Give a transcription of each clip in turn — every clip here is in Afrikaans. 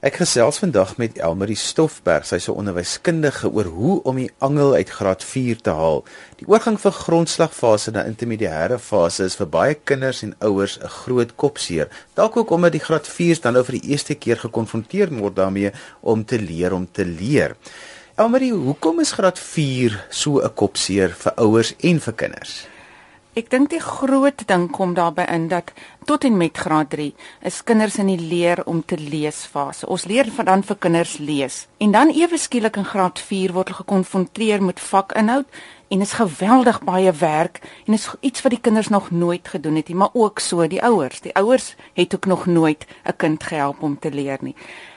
Ek gesels vandag met Elmarie Stoffberg, sy's 'n onderwyskundige oor hoe om die angel uit graad 4 te haal. Die oorgang van grondslagfase na intermediêre fase is vir baie kinders en ouers 'n groot kopseer. Dalk ook omdat die graad 4s dan nou vir die eerste keer gekonfronteer word daarmee om te leer om te leer. Elmarie, hoekom is graad 4 so 'n kopseer vir ouers en vir kinders? Ek dink die groot ding kom daarby in dat tot en met graad 3 is kinders in die leer om te lees fase. Ons leer dan vir kinders lees. En dan ewe skielik in graad 4 word hulle gekonfronteer met vakinhoud en is geweldig baie werk en is iets wat die kinders nog nooit gedoen het nie, maar ook so die ouers. Die ouers het ook nog nooit 'n kind gehelp om te leer nie.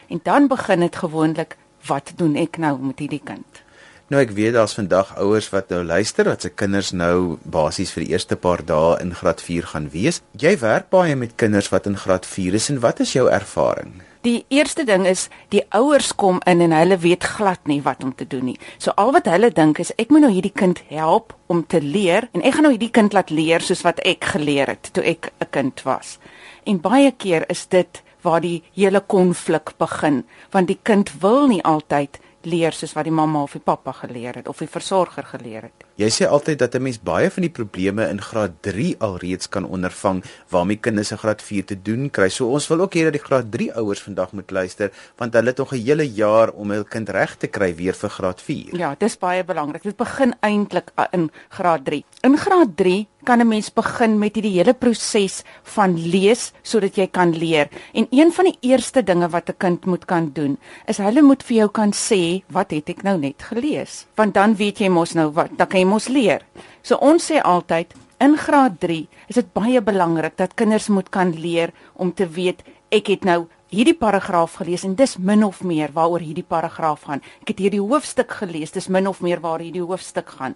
En dan begin dit gewoonlik, wat doen ek nou met hierdie kind? Nou ek weet daar's vandag ouers wat nou luister dat se kinders nou basies vir die eerste paar dae in graad 4 gaan wees. Jy werk baie met kinders wat in graad 4 is en wat is jou ervaring? Die eerste ding is die ouers kom in en hulle weet glad nie wat om te doen nie. So al wat hulle dink is ek moet nou hierdie kind help om te leer en ek gaan nou hierdie kind laat leer soos wat ek geleer het toe ek 'n kind was. En baie keer is dit waar die hele konflik begin want die kind wil nie altyd leer soos wat die mamma of die pappa geleer het of die versorger geleer het. Jy sê altyd dat 'n mens baie van die probleme in graad 3 alreeds kan ondervang waarmee kinders in graad 4 te doen kry. So ons wil ook hê dat die graad 3 ouers vandag moet luister want hulle het nog 'n hele jaar om hul kind reg te kry weer vir graad 4. Ja, dis baie belangrik. Dit begin eintlik in graad 3. In graad 3 kan 'n mens begin met hierdie hele proses van lees sodat jy kan leer. En een van die eerste dinge wat 'n kind moet kan doen, is hulle moet vir jou kan sê, "Wat het ek nou net gelees?" Want dan weet jy mos nou wat, dan kan jy mos leer. So ons sê altyd in graad 3 is dit baie belangrik dat kinders moet kan leer om te weet ek het nou hierdie paragraaf gelees en dis min of meer waaroor hierdie paragraaf gaan. Ek het hierdie hoofstuk gelees, dis min of meer waar hierdie hoofstuk gaan.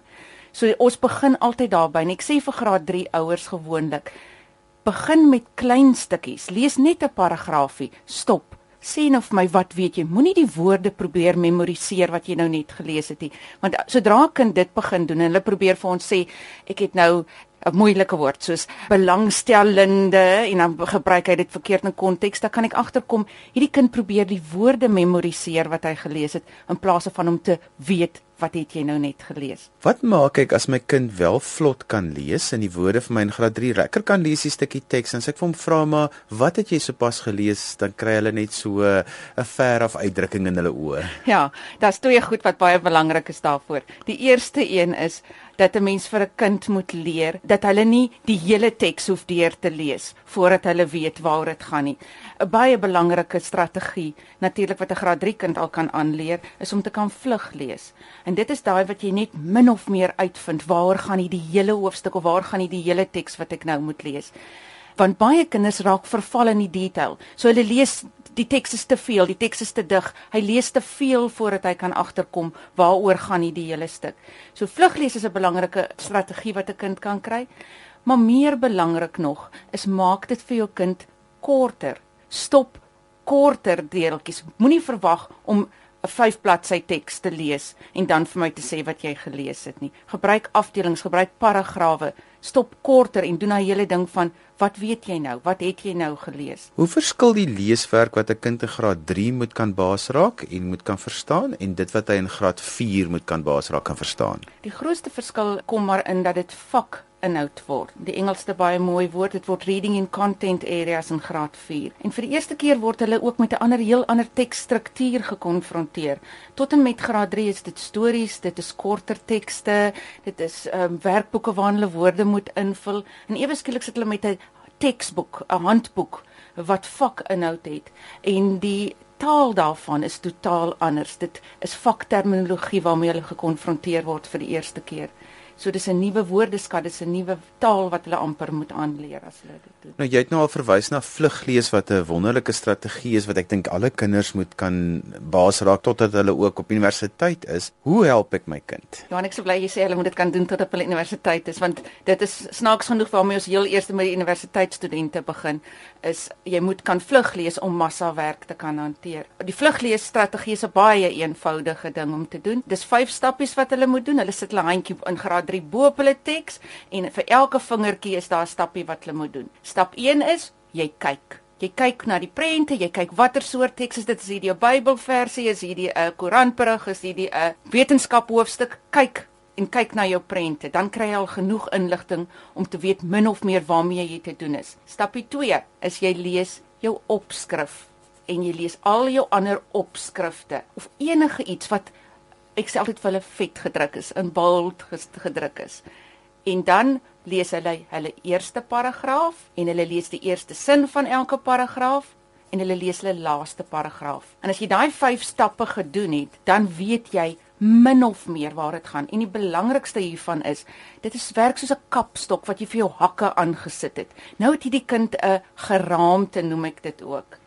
So ons begin altyd daarby en ek sê vir graad 3 ouers gewoonlik begin met klein stukkies. Lees net 'n paragraafie, stop. Sê nou vir my wat weet jy? Moenie die woorde probeer memoriseer wat jy nou net gelees het nie. Want sodra 'n kind dit begin doen en hulle probeer vir ons sê ek het nou 'n moeilike woord soos belangstellende en dan gebruik hy dit verkeerd in konteks, dan kan ek agterkom hierdie kind probeer die woorde memoriseer wat hy gelees het in plaas van om te weet wat het jy nou net gelees? Wat maak ek as my kind wel vlot kan lees en die woorde vir my in graad 3 lekker kan lees die stukkie teks en as ek vir hom vra maar wat het jy sopas gelees dan kry hulle net so 'n ver af uitdrukking in hulle oë. Ja, daar's twee goed wat baie belangrik is daarvoor. Die eerste een is dat 'n mens vir 'n kind moet leer dat hulle nie die hele teks hoef deur te lees voordat hulle weet waaroor dit gaan nie. 'n Baie belangrike strategie natuurlik wat 'n graad 3 kind al kan aanleer is om te kan vlug lees. En dit is daai wat jy net min of meer uitvind waar gaan die hele hoofstuk of waar gaan die hele teks wat ek nou moet lees. Want baie kinders raak verval in die detail. So hulle lees die teks is te veel, die teks is te dig. Hy lees te veel voordat hy kan agterkom waaroor gaan die hele stuk. So vluglees is 'n belangrike strategie wat 'n kind kan kry. Maar meer belangrik nog is maak dit vir jou kind korter. Stop korter deeltjies. Moenie verwag om 'n 5 bladsy teks te lees en dan vir my te sê wat jy gelees het nie. Gebruik afdelings, gebruik paragrawe. Stop korter en doen 'n hele ding van wat weet jy nou? Wat het jy nou gelees? Hoe verskil die leeswerk wat 'n kind in graad 3 moet kan baasraak en moet kan verstaan en dit wat hy in graad 4 moet kan baasraak en verstaan? Die grootste verskil kom maar in dat dit vak inhoud word. Die Engelse baie mooi woord, dit word reading in content areas in graad 4. En vir die eerste keer word hulle ook met 'n ander heel ander teksstruktuur gekonfronteer. Tot en met graad 3 is dit stories, dit is korter tekste, dit is ehm um, werkboeke waarin hulle woorde moet invul. En ewe skielik sit hulle met 'n teksboek, 'n handboek wat vakinhoud het. En die taal daarvan is totaal anders. Dit is vakterminologie waarmee hulle gekonfronteer word vir die eerste keer. So dis 'n nuwe woordeskat, dis 'n nuwe taal wat hulle amper moet aanleer as hulle dit doen. Nou jy het nou al verwys na vluglees wat 'n wonderlike strategie is wat ek dink alle kinders moet kan baas raak totdat hulle ook op universiteit is. Hoe help ek my kind? Ja, ek sou bly jy sê hulle moet dit kan doen tot op hulle universiteit is want dit is snaaks genoeg waarmee ons heel eers met die universiteitsstudente begin is jy moet kan vluglees om massa werk te kan hanteer. Die vluglees strategie is 'n baie eenvoudige ding om te doen. Dis 5 stappies wat hulle moet doen. Hulle sit hulle handjie in graad 3 bo op hulle teks en vir elke vingertjie is daar 'n stappie wat hulle moet doen. Stap 1 is jy kyk. Jy kyk na die prente, jy kyk watter soort teks is dit? Is hierdie 'n Bybelversie, is hierdie 'n Koranberig, is hierdie 'n wetenskap hoofstuk? Kyk en kyk na jou prente, dan kry jy al genoeg inligting om te weet min of meer waarmee jy te doen is. Stapie 2 is jy lees jou opskrif en jy lees al jou ander opskrifte of enige iets wat ek sê altyd vir hulle vet gedruk is, in bold gedruk is. En dan lees hulle hulle eerste paragraaf en hulle lees die eerste sin van elke paragraaf en hulle lees hulle laaste paragraaf. En as jy daai 5 stappe gedoen het, dan weet jy min of meer waar dit gaan. En die belangrikste hiervan is, dit is werk soos 'n kapstok wat jy vir jou hakke aangesit het. Nou het hierdie kind 'n geraamte noem ek dit ook,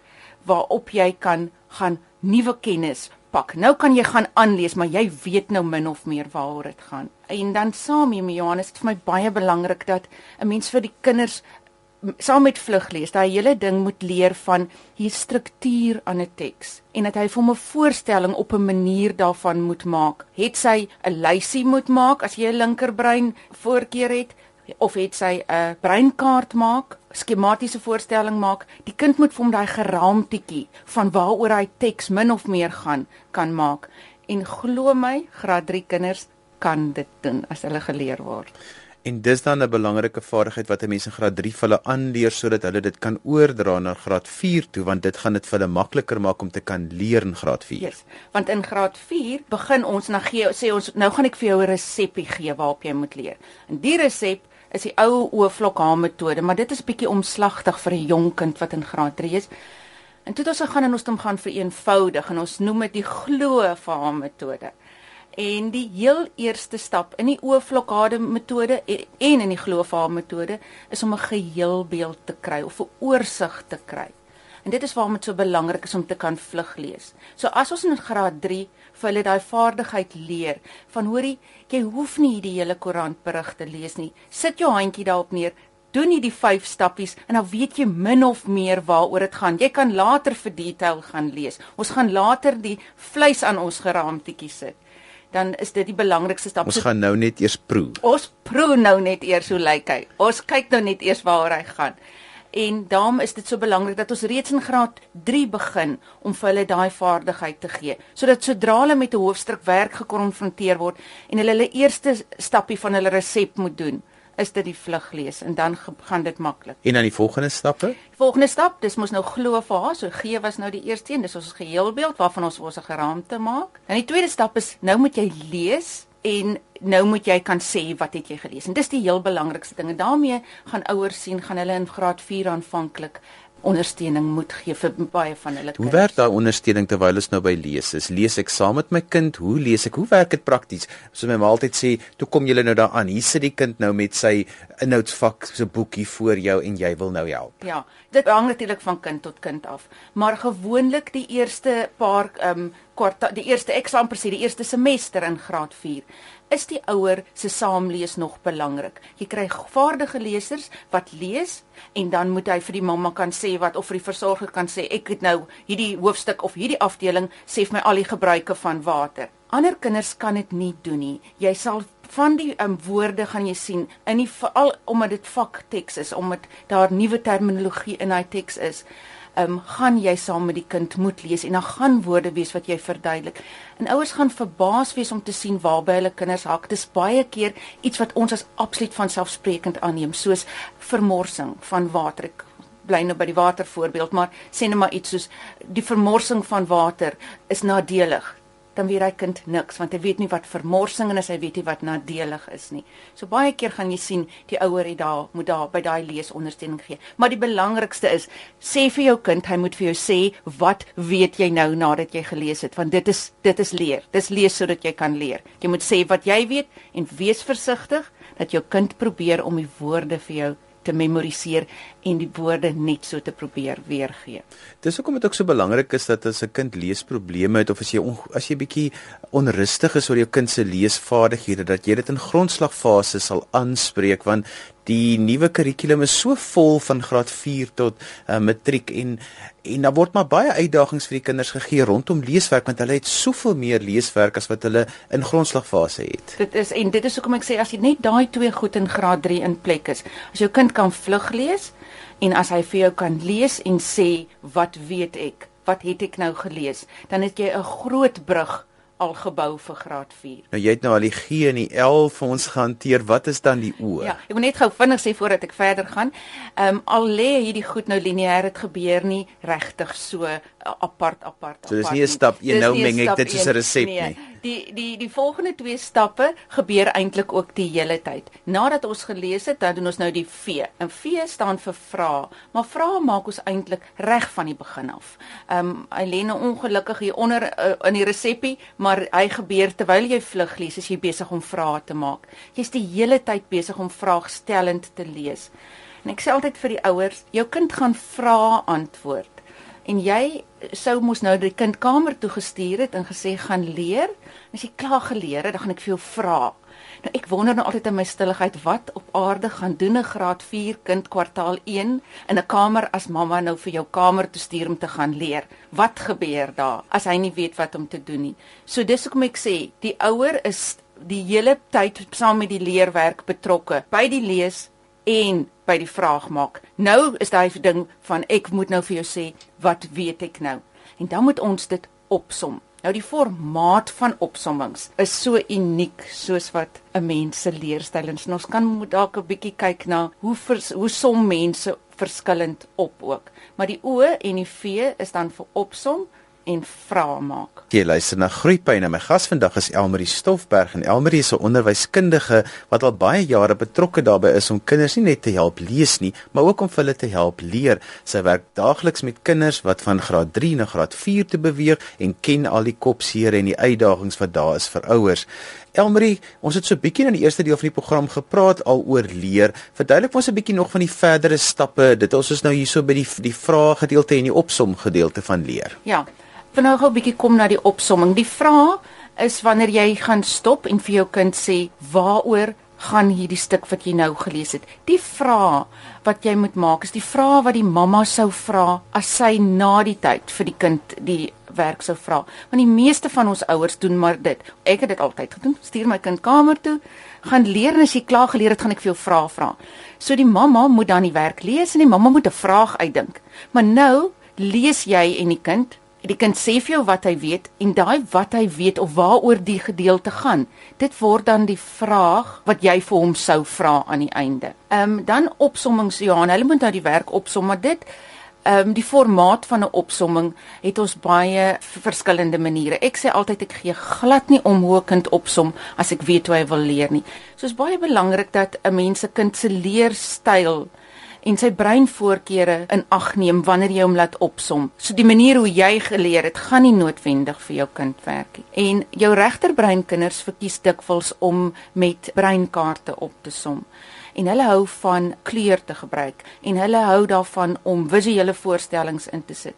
waarop jy kan gaan nuwe kennis pak. Nou kan jy gaan aanlees, maar jy weet nou min of meer waaroor dit gaan. En dan saam hier met Johannes, dit vir my baie belangrik dat 'n mens vir die kinders saam met vlug lees, daai hele ding moet leer van hier struktuur aan 'n teks en dat hy vir hom 'n voorstelling op 'n manier daarvan moet maak. Het sy 'n lysie moet maak as jy 'n linkerbrein voorkeur het, of het sy 'n breinkaart maak, skematiese voorstelling maak. Die kind moet vir hom daai geraamtetjie van waaroor hy teks min of meer gaan kan maak. En glo my, graad 3 kinders kan dit doen as hulle geleer word. En dis dan 'n belangrike vaardigheid wat 'n mens in graad 3 vir hulle aanleer sodat hulle dit kan oordra na graad 4 toe want dit gaan dit vir hulle makliker maak om te kan leer in graad 4. Yes, want in graad 4 begin ons na gee sê ons nou gaan ek vir jou 'n resepie gee waarop jy moet leer. En die resep is die ou oofvlok haar metode, maar dit is bietjie omslagtig vir 'n jong kind wat in graad 3 is. En toe het ons gegaan en ons het hom gaan vereenvoudig en ons noem dit die glo vir haar metode. En die heel eerste stap in die oofvlokade metode en in die glo vir haar metode is om 'n geheelbeeld te kry of 'n oorsig te kry. En dit is waarom dit so belangrik is om te kan vlug lees. So as ons in graad 3 vir hulle daai vaardigheid leer van hoorie jy hoef nie die hele koerantberig te lees nie. Sit jou handjie daarop neer doen jy die 5 stappies en dan weet jy min of meer waaroor dit gaan. Jy kan later vir detail gaan lees. Ons gaan later die vleis aan ons geraamtetjie sit. Dan is dit die belangrikste stap. Ons gaan nou net eers proe. Ons proe nou net eers hoe lyk hy. Ons kyk nou net eers waaroor hy gaan En daarom is dit so belangrik dat ons reeds in graad 3 begin om vir hulle daai vaardigheid te gee, sodat sodra hulle met 'n hoofstuk werk gekonfronteer word en hulle hulle eerste stappie van hulle resep moet doen, is dit die vlug lees en dan gaan dit maklik. En dan die volgende stappe? Die volgende stap, dis mos nou glo vir haar, so gee was nou die eerste een, dis ons geheelbeeld waarvan ons ons 'n geraamte maak. En die tweede stap is nou moet jy lees en nou moet jy kan sê wat het jy gelees. En dis die heel belangrikste ding. En daarmee gaan ouers sien gaan hulle in graad 4 aanvanklik ondersteuning moet gee vir baie van hulle kinders. Hoe werk daai ondersteuning terwyl ons nou by lees is? Lees ek saam met my kind? Hoe lees ek? Hoe werk dit prakties? So my ma altyd sê, "Toe kom jy nou daaraan. Hier sit die kind nou met sy inhoudsvak se boekie voor jou en jy wil nou help." Ja, dit hang natuurlik van kind tot kind af, maar gewoonlik die eerste paar ehm um, kwartaal die eerste eksamen presies die eerste semester in graad 4 is die ouer se saamlees nog belangrik. Jy kry vaardige lesers wat lees en dan moet hy vir die mamma kan sê wat of vir die versorger kan sê ek het nou hierdie hoofstuk of hierdie afdeling sê vir my al die gebruike van water. Ander kinders kan dit nie doen nie. Jy sal van die um, woorde gaan jy sien in die veral omdat dit vakteks is, omdat daar nuwe terminologie in daai teks is um, gaan jy saam met die kind moet lees en dan gaan woorde wees wat jy verduidelik. En ouers gaan verbaas wees om te sien waarby hulle kinders hak. Dis baie keer iets wat ons as absoluut vanselfsprekend aanneem, soos vermorsing van water. Ek bly nou by die water voorbeeld, maar sê net maar iets soos die vermorsing van water is nadelig dan weet hy kind niks want hy weet nie wat vermorsing is, hy weet nie wat nadelig is nie. So baie keer gaan jy sien die ouer het daar moet daar by daai lees ondersteuning gee. Maar die belangrikste is sê vir jou kind, hy moet vir jou sê wat weet jy nou nadat jy gelees het want dit is dit is leer. Dis lees sodat jy kan leer. Jy moet sê wat jy weet en wees versigtig dat jou kind probeer om die woorde vir jou te memoriseer en die woorde net so te probeer weergee. Dis hoekom dit ook so belangrik is dat as 'n kind leesprobleme het of as jy as jy bietjie onrustig is oor jou kind se leesvaardighede dat jy dit in grondslagfase sal aanspreek want Die nuwe kurrikulum is so vol van graad 4 tot uh, matriek en en daar word maar baie uitdagings vir die kinders gegee rondom leeswerk want hulle het soveel meer leeswerk as wat hulle in grondslagfase het. Dit is en dit is hoekom ek sê as jy net daai twee goed in graad 3 in plek is, as jou kind kan vlug lees en as hy vir jou kan lees en sê wat weet ek, wat het ek nou gelees, dan het jy 'n groot brug al gebou vir graad 4. Nou jy het nou al die G en die L vir ons gehanteer. Wat is dan die O? Ja, ek moet net gou vinnig sê voordat ek verder gaan. Ehm um, al lê hierdie goed nou lineêr dit gebeur nie regtig so uh, apart apart. So dis nie 'n stap een nou meng ek dit soos 'n resep nee, nie. Die die die volgende twee stappe gebeur eintlik ook die hele tyd. Nadat ons gelees het, dan doen ons nou die V. En V staan vir vra, maar vra maak ons eintlik reg van die begin af. Ehm um, nou ongelukkig hier onder uh, in die resepie, maar hy gebeur terwyl jy vlug lees, is jy besig om vrae te maak. Jy's die hele tyd besig om vraagstellend te lees. En ek sê altyd vir die ouers, jou kind gaan vra antwoord. En jy sou mos nou die kind kamer toe gestuur het en gesê gaan leer. En as jy klaar geleer het, dan gaan ek vir jou vra. Nou ek wonder nou altyd in my stilligheid wat op aarde gaan doen 'n graad 4 kind kwartaal 1 in 'n kamer as mamma nou vir jou kamer toe stuur om te gaan leer. Wat gebeur daar as hy nie weet wat om te doen nie? So dis hoekom ek sê die ouer is die hele tyd saam met die leerwerk betrokke by die lees en by die vraag maak. Nou is daai ding van ek moet nou vir jou sê wat weet ek nou? En dan moet ons dit opsom. Nou die formaat van opsommings is so uniek soos wat 'n mens se leerstyl is. Ons kan moet dalk 'n bietjie kyk na hoe vers, hoe som mense verskillend op ook. Maar die O en die V is dan vir opsom en vra maak. Jy luister na Groepyne. My gas vandag is Elmarie Stoffberg en Elmarie is 'n onderwyskundige wat al baie jare betrokke daarbey is om kinders nie net te help lees nie, maar ook om hulle te help leer. Sy werk daagliks met kinders wat van graad 3 na graad 4 te beweeg en ken al die kopseere en die uitdagings wat daar is vir ouers. Elmarie, ons het so bietjie in die eerste deel van die program gepraat al oor leer. Verduidelik ons 'n bietjie nog van die verdere stappe. Dit ons is nou hierso by die die vrae gedeelte en die opsom gedeelte van leer. Ja. Vir nou gou 'n bietjie kom na die opsomming. Die vraag is wanneer jy gaan stop en vir jou kind sê waaroor gaan hierdie stuk wat jy nou gelees het. Die vraag wat jy moet maak is die vraag wat die mamma sou vra as sy na die tyd vir die kind die werk sou vra. Want die meeste van ons ouers doen maar dit. Ek het dit altyd gedoen. Stuur my kind kamer toe, gaan leer en as jy klaar geleer het, gaan ek vir jou vrae vra. So die mamma moet dan die werk lees en die mamma moet 'n vraag uitdink. Maar nou lees jy en die kind Die kind sê vir jou wat hy weet en daai wat hy weet of waaroor die gedeelte gaan, dit word dan die vraag wat jy vir hom sou vra aan die einde. Ehm um, dan opsommings ja, hulle moet nou die werk opsom, maar dit ehm um, die formaat van 'n opsomming het ons baie verskillende maniere. Ek sê altyd ek gee glad nie om hoe 'n kind opsom as ek weet hoe hy wil leer nie. So is baie belangrik dat 'n mens se kind se leerstyl en sy breinvoorkeure in ag neem wanneer jy hom laat opsom. So die manier hoe jy geleer het, gaan nie noodwendig vir jou kind werk nie. En jou regterbreinkinders verkies dikwels om met breinkaarte op te som. En hulle hou van kleur te gebruik en hulle hou daarvan om visuele voorstellings in te sit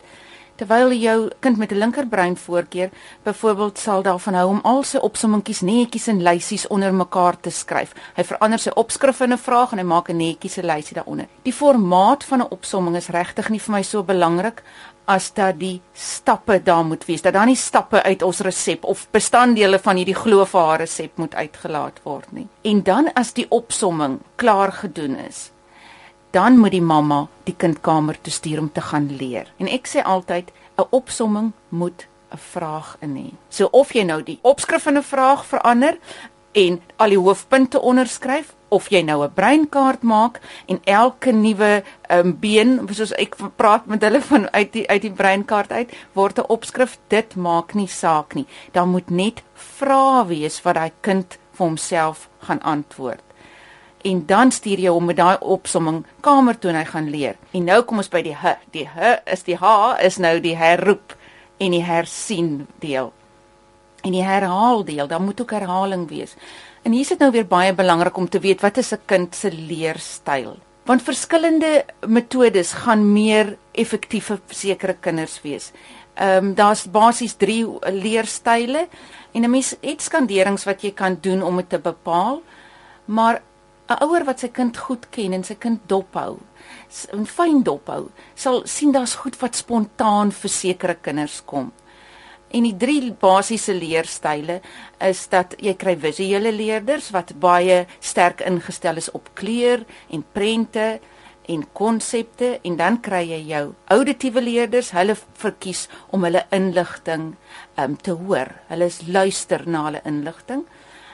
terwyl jou kind met 'n linkerbrein voorkeur byvoorbeeld sal daarvan hou om al sy opsommingkies netjies in lysies onder mekaar te skryf. Hy verander sy opskrif in 'n vraag en hy maak 'n netjiese lysie daaronder. Die formaat van 'n opsomming is regtig nie vir my so belangrik as dat die stappe daar moet wees. Dat daar nie stappe uit ons resep of bestanddele van hierdie glo vir haar resep moet uitgelaat word nie. En dan as die opsomming klaar gedoen is, dan moet die mamma die kind kamer toe stuur om te gaan leer. En ek sê altyd 'n opsomming moet 'n vraag in hê. So of jy nou die opskrif in 'n vraag verander en al die hoofpunte onderskryf of jy nou 'n breinkaart maak en elke nuwe um, been soos ek praat met hulle van uit die uit die breinkaart uit word 'n opskrif dit maak nie saak nie dan moet net vrae wees wat daai kind vir homself gaan antwoord en dan stuur jy hom met daai opsomming kamer toe en hy gaan leer. En nou kom ons by die h. Die h is die h is nou die herroep en die hersien deel. En die herhaal deel, dan moet ook herhaling wees. En hier is dit nou weer baie belangrik om te weet wat is 'n kind se leerstyl. Want verskillende metodes gaan meer effektief vir sekere kinders wees. Ehm um, daar's basies 3 leerstyle en 'n mens het skanderings wat jy kan doen om dit te bepaal. Maar 'n ouer wat sy kind goed ken en sy kind dophou, 'n fyn dophou, sal sien daar's goed wat spontaan vir sekere kinders kom. En die drie basiese leerstyle is dat jy kry visuele leerders wat baie sterk ingestel is op kleur en prente en konsepte en dan kry jy jou auditiewe leerders, hulle verkies om hulle inligting um, te hoor. Hulle is luister na hulle inligting.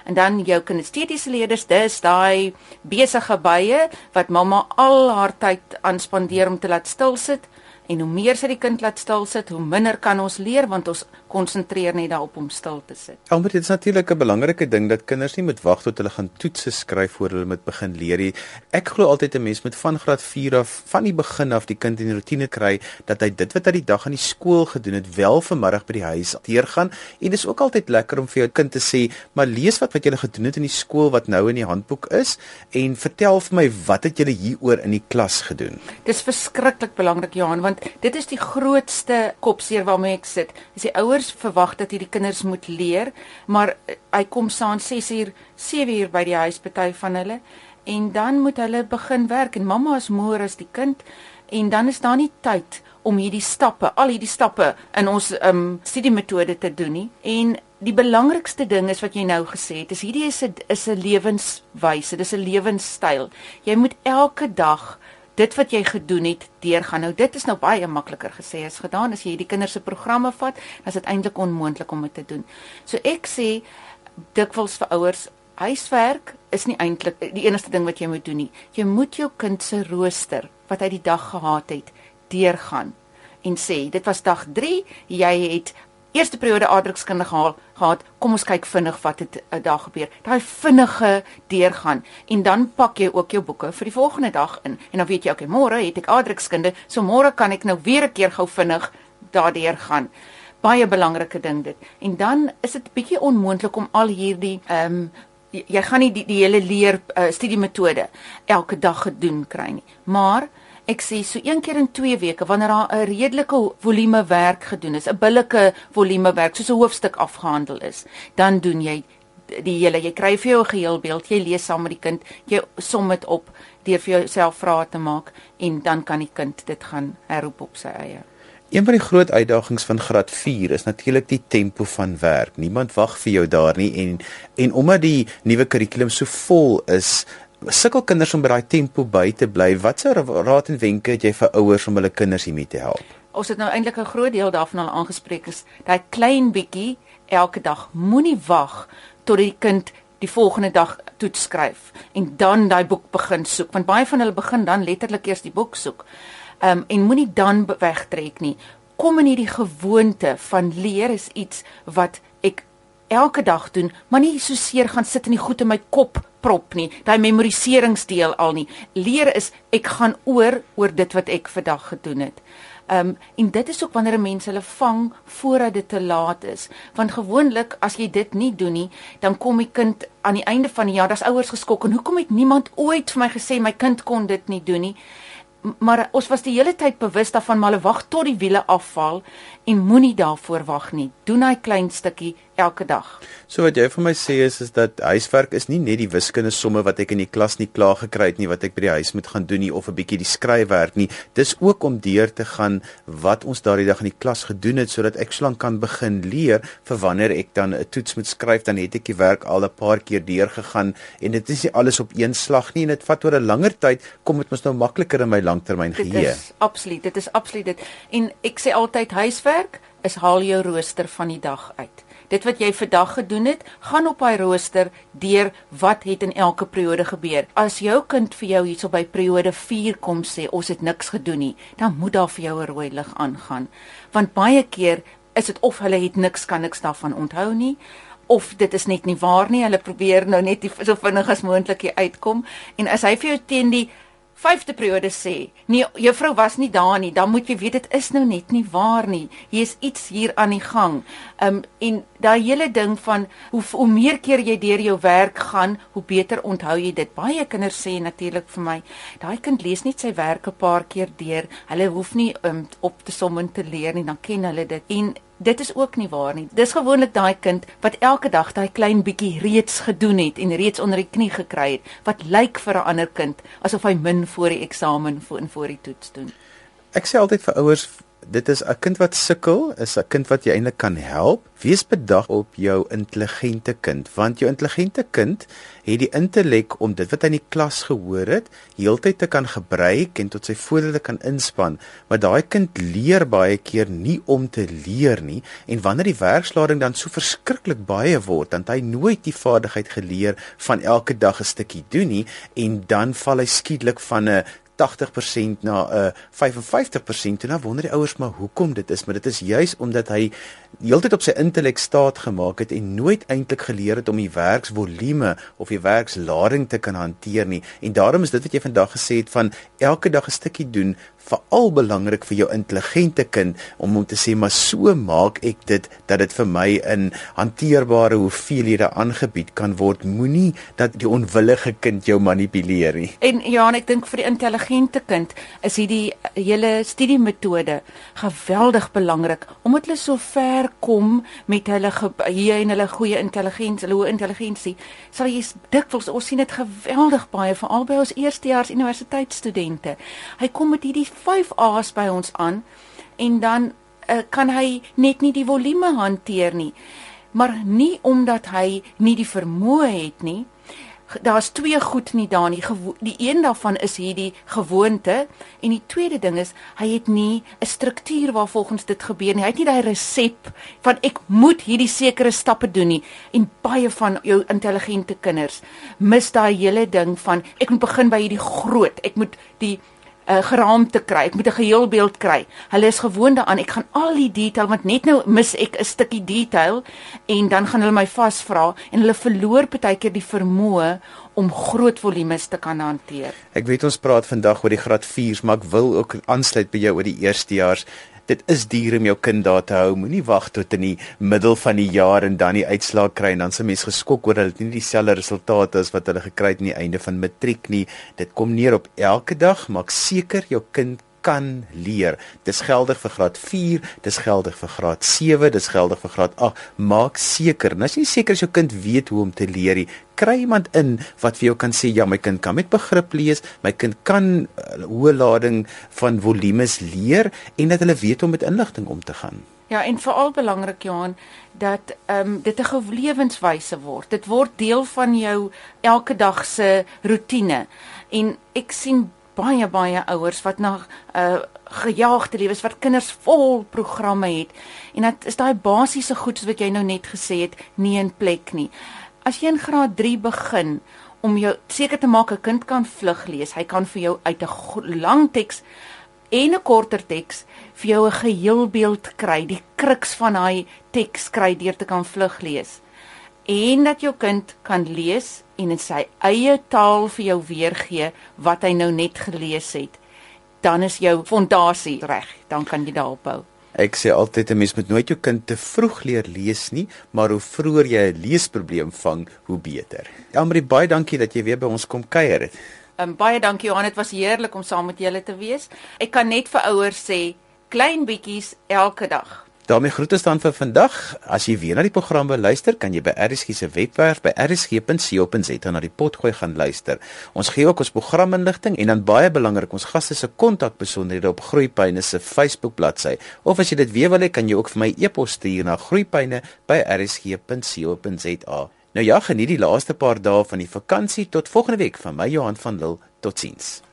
En dan jou kinestetiese leerders, dis daai besige bye wat mamma al haar tyd aan spandeer om te laat stil sit En hoe meer sy die kind laat stil sit, hoe minder kan ons leer want ons konsentreer net daarop om stil te sit. Albert, dit is natuurlik 'n belangrike ding dat kinders nie moet wag tot hulle gaan toetse skryf voor hulle moet begin leer nie. Ek glo altyd 'n mens moet van graad 4 af, van die begin af die kind in die rotine kry dat hy dit wat hy die dag aan die skool gedoen het, wel vanmiddag by die huis deurgaan. En dis ook altyd lekker om vir jou kind te sê, "Maar lees wat wat jy gedoen het in die skool wat nou in die handboek is en vertel vir my wat het jy hieroor in die klas gedoen." Dis verskriklik belangrik, Johan, want dit is die grootste kopseer waarmee ek sit. Is die ouers verwag dat hierdie kinders moet leer, maar eh, hy kom saam 6 uur, 7 uur by die huis party van hulle en dan moet hulle begin werk en mamma is moer as die kind en dan is daar nie tyd om hierdie stappe, al hierdie stappe in ons um studiemetode te doen nie. En die belangrikste ding is wat jy nou gesê het, is hierdie is 'n is 'n lewenswyse, dis 'n lewenstyl. Jy moet elke dag dit wat jy gedoen het deurgaan. Nou dit is nou baie makliker gesê as gedaan as jy hierdie kinders se programme vat, is dit eintlik onmoontlik om dit te doen. So ek sê dikwels vir ouers, huiswerk is nie eintlik die enigste ding wat jy moet doen nie. Jy moet jou kind se rooster wat hy die dag gehad het, deurgaan en sê dit was dag 3, jy het eerste periode aardrykskunde gehaal gehad. Kom ons kyk vinnig wat het uh, daar gebeur. Daai vinnige deurgaan en dan pak jy ook jou boeke vir die volgende dag in. En dan weet jy, okay, môre het ek aardrykskunde, so môre kan ek nou weer 'n keer gou vinnig daardeur gaan. Baie belangrike ding dit. En dan is dit bietjie onmoontlik om al hierdie ehm um, jy gaan nie die, die hele leer uh, studiemetode elke dag gedoen kry nie. Maar ek sê so een keer in 2 weke wanneer daar 'n redelike volume werk gedoen is, 'n billike volume werk soos 'n hoofstuk afgehandel is, dan doen jy die hele jy kry vir jou 'n geheel beeld, jy lees saam met die kind, jy som dit op deur vir jouself vrae te maak en dan kan die kind dit gaan herroep op sy eie. Een van die groot uitdagings van graad 4 is natuurlik die tempo van werk. Niemand wag vir jou daar nie en en omdat die nuwe kurrikulum so vol is, sukkel kinders om by daai tempo by te bly. Watse raad en wenke het jy vir ouers om hulle kinders hiermee te help? Ons het nou eintlik 'n groot deel daarvan al aangespreek is daai klein bietjie elke dag. Moenie wag tot die kind die volgende dag toets skryf en dan daai boek begin soek want baie van hulle begin dan letterlik eers die boek soek. Ehm um, en moenie dan wegtrek nie. Kom in hierdie gewoonte van leer is iets wat ek elke dag doen, maar nie so seer gaan sit in die goed in my kop prop nie, daai memoriseringsdeel al nie. Leer is ek gaan oor oor dit wat ek vandag gedoen het. Ehm um, en dit is ook wanneer 'n mens hulle vang voordat dit te laat is. Want gewoonlik as jy dit nie doen nie, dan kom die kind aan die einde van die jaar, daar's ouers geskok en hoekom het niemand ooit vir my gesê my kind kon dit nie doen nie? maar ons was die hele tyd bewus daarvan maar hulle wag tot die wiele afval en moenie daarvoor wag nie. Doen hy klein stukkie elke dag. So wat jy vir my sê is is dat huiswerk is nie net die wiskunde somme wat ek in die klas nie klaar gekry het nie wat ek by die huis moet gaan doen nie of 'n bietjie die skryfwerk nie. Dis ook om deur te gaan wat ons daardie dag in die klas gedoen het sodat ek slank kan begin leer vir wanneer ek dan 'n toets moet skryf dan het ek die werk al 'n paar keer deur gegaan en dit is nie alles op een slag nie en dit vat oor 'n langer tyd kom dit mos nou makliker in my langtermyn geheue. Dit is absoluut, dit is absoluut dit. En ek sê altyd huiswerk is haal jou rooster van die dag uit dit wat jy vandag gedoen het, gaan op hy rooster deur wat het in elke periode gebeur. As jou kind vir jou hierso by periode 4 kom sê ons het niks gedoen nie, dan moet daar vir jou 'n rooi lig aangaan. Want baie keer is dit of hulle het niks kan niks daarvan onthou nie of dit is net nie waar nie. Hulle probeer nou net so vinnig as moontlik uitkom en as hy vir jou teen die vyfde periode sê, nee, juffrou was nie daar nie, dan moet jy weet dit is nou net nie waar nie. Hier is iets hier aan die gang. Um en daai hele ding van hoe hoe meer keer jy deur jou werk gaan, hoe beter onthou jy dit. Baie kinders sê natuurlik vir my, daai kind lees net sy werk 'n paar keer deur. Hulle hoef nie um op te som en te leer nie, dan ken hulle dit. En dit is ook nie waar nie. Dis gewoonlik daai kind wat elke dag daai klein bietjie reeds gedoen het en reeds onder die knie gekry het wat lyk vir 'n ander kind asof hy min voor die eksamen voor en voor die toets doen. Ek sê altyd vir ouers dit is 'n kind wat sukkel, is 'n kind wat jy eintlik kan help. Wees bedag op jou intelligente kind, want jou intelligente kind het die intellek om dit wat hy in die klas gehoor het, heeltyd te kan gebruik en tot sy voordeel te kan inspann. Maar daai kind leer baie keer nie om te leer nie en wanneer die werkslading dan so verskriklik baie word, dan hy nooit die vaardigheid geleer van elke dag 'n stukkie doen nie en dan val hy skielik van 'n 80% na 'n uh, 55% en dan wonder die ouers maar hoekom dit is, maar dit is juis omdat hy heeltyd op sy intellek staat gemaak het en nooit eintlik geleer het om die werksvolume of die werkslading te kan hanteer nie. En daarom is dit wat jy vandag gesê het van elke dag 'n stukkie doen veral belangrik vir jou intelligente kind om hom te sê maar so maak ek dit dat dit vir my in hanteerbare hoeveelhede aangebied kan word moenie dat die onwillige kind jou manipuleer nie en ja en ek dink vir die intelligente kind is hierdie hele studiemetode geweldig belangrik omdat hulle so ver kom met hulle hier en hulle goeie intelligensie hulle hoë intelligensie sal jy dikwels ons sien dit geweldig baie veral by ons eerstejaars universiteitsstudente hy kom met hierdie 5 A's by ons aan en dan uh, kan hy net nie die volume hanteer nie. Maar nie omdat hy nie die vermoë het nie. Daar's twee goed nie daar nie. Die een daarvan is hierdie gewoonte en die tweede ding is hy het nie 'n struktuur waar volgens dit gebeur nie. Hy het nie daai resep van ek moet hierdie sekere stappe doen nie. En baie van jou intelligente kinders mis daai hele ding van ek moet begin by hierdie groot. Ek moet die uh, geraamte kry. Ek moet 'n geheel beeld kry. Hulle is gewoond daaraan. Ek gaan al die detail want net nou mis ek 'n stukkie detail en dan gaan hulle my vasvra en hulle verloor baie keer die vermoë om groot volumes te kan hanteer. Ek weet ons praat vandag oor die graad 4s, maar ek wil ook aansluit by jou oor die eerstejaars dit is duur om jou kind daar te hou. Moenie wag tot in die middel van die jaar en dan die uitslaag kry en dan se mens geskok oor hulle nie dieselfde resultate as wat hulle gekry het aan die einde van matriek nie. Dit kom neer op elke dag maak seker jou kind kan leer. Dis geldig vir graad 4, dis geldig vir graad 7, dis geldig vir graad 8. Maak seker, as jy seker is jou kind weet hoe om te leer, kry iemand in wat vir jou kan sê ja, my kind kan met begrip lees, my kind kan uh, hoë lading van volumes leer en dat hulle weet om met inligting om te gaan. Ja, en veral belangrik Johan dat ehm um, dit 'n gewelewenswyse word. Dit word deel van jou elke dag se rotine. En ek sien baie baie ouers wat na 'n uh, gejaagde lewens wat kinders vol programme het en dit is daai basiese goed wat jy nou net gesê het nie in plek nie. As jy in graad 3 begin om jou seker te maak 'n kind kan vlug lees, hy kan vir jou uit 'n lang teks en 'n korter teks vir jou 'n geheel beeld kry, die kruks van daai teks kry deur te kan vlug lees. En dat jou kind kan lees en in sy eie taal vir jou weergee wat hy nou net gelees het, dan is jou fondasie reg. Dan kan jy daarop bou. Ek sê altyd 'n mens moet nooit jou kind te vroeg leer lees nie, maar hoe vroeër jy 'n leesprobleem vang, hoe beter. Elmarie, baie dankie dat jy weer by ons kom kuier het. Um, baie dankie Johan, dit was heerlik om saam met julle te wees. Ek kan net vir ouers sê, klein bietjies elke dag daarmee groete staan vir vandag. As jy weer na die program wil luister, kan jy by RSG se webwerf by rsg.co.za na die potgooi gaan luister. Ons gee ook ons programinligting en dan baie belangrik, ons gaste se kontakbesonderhede op Groepyne se Facebook bladsy. Of as jy dit weer wil hê, kan jy ook vir my e-pos stuur na groepyne by rsg.co.za. Nou ja, geniet die laaste paar dae van die vakansie tot volgende week van my Johan van Lille. Totsiens.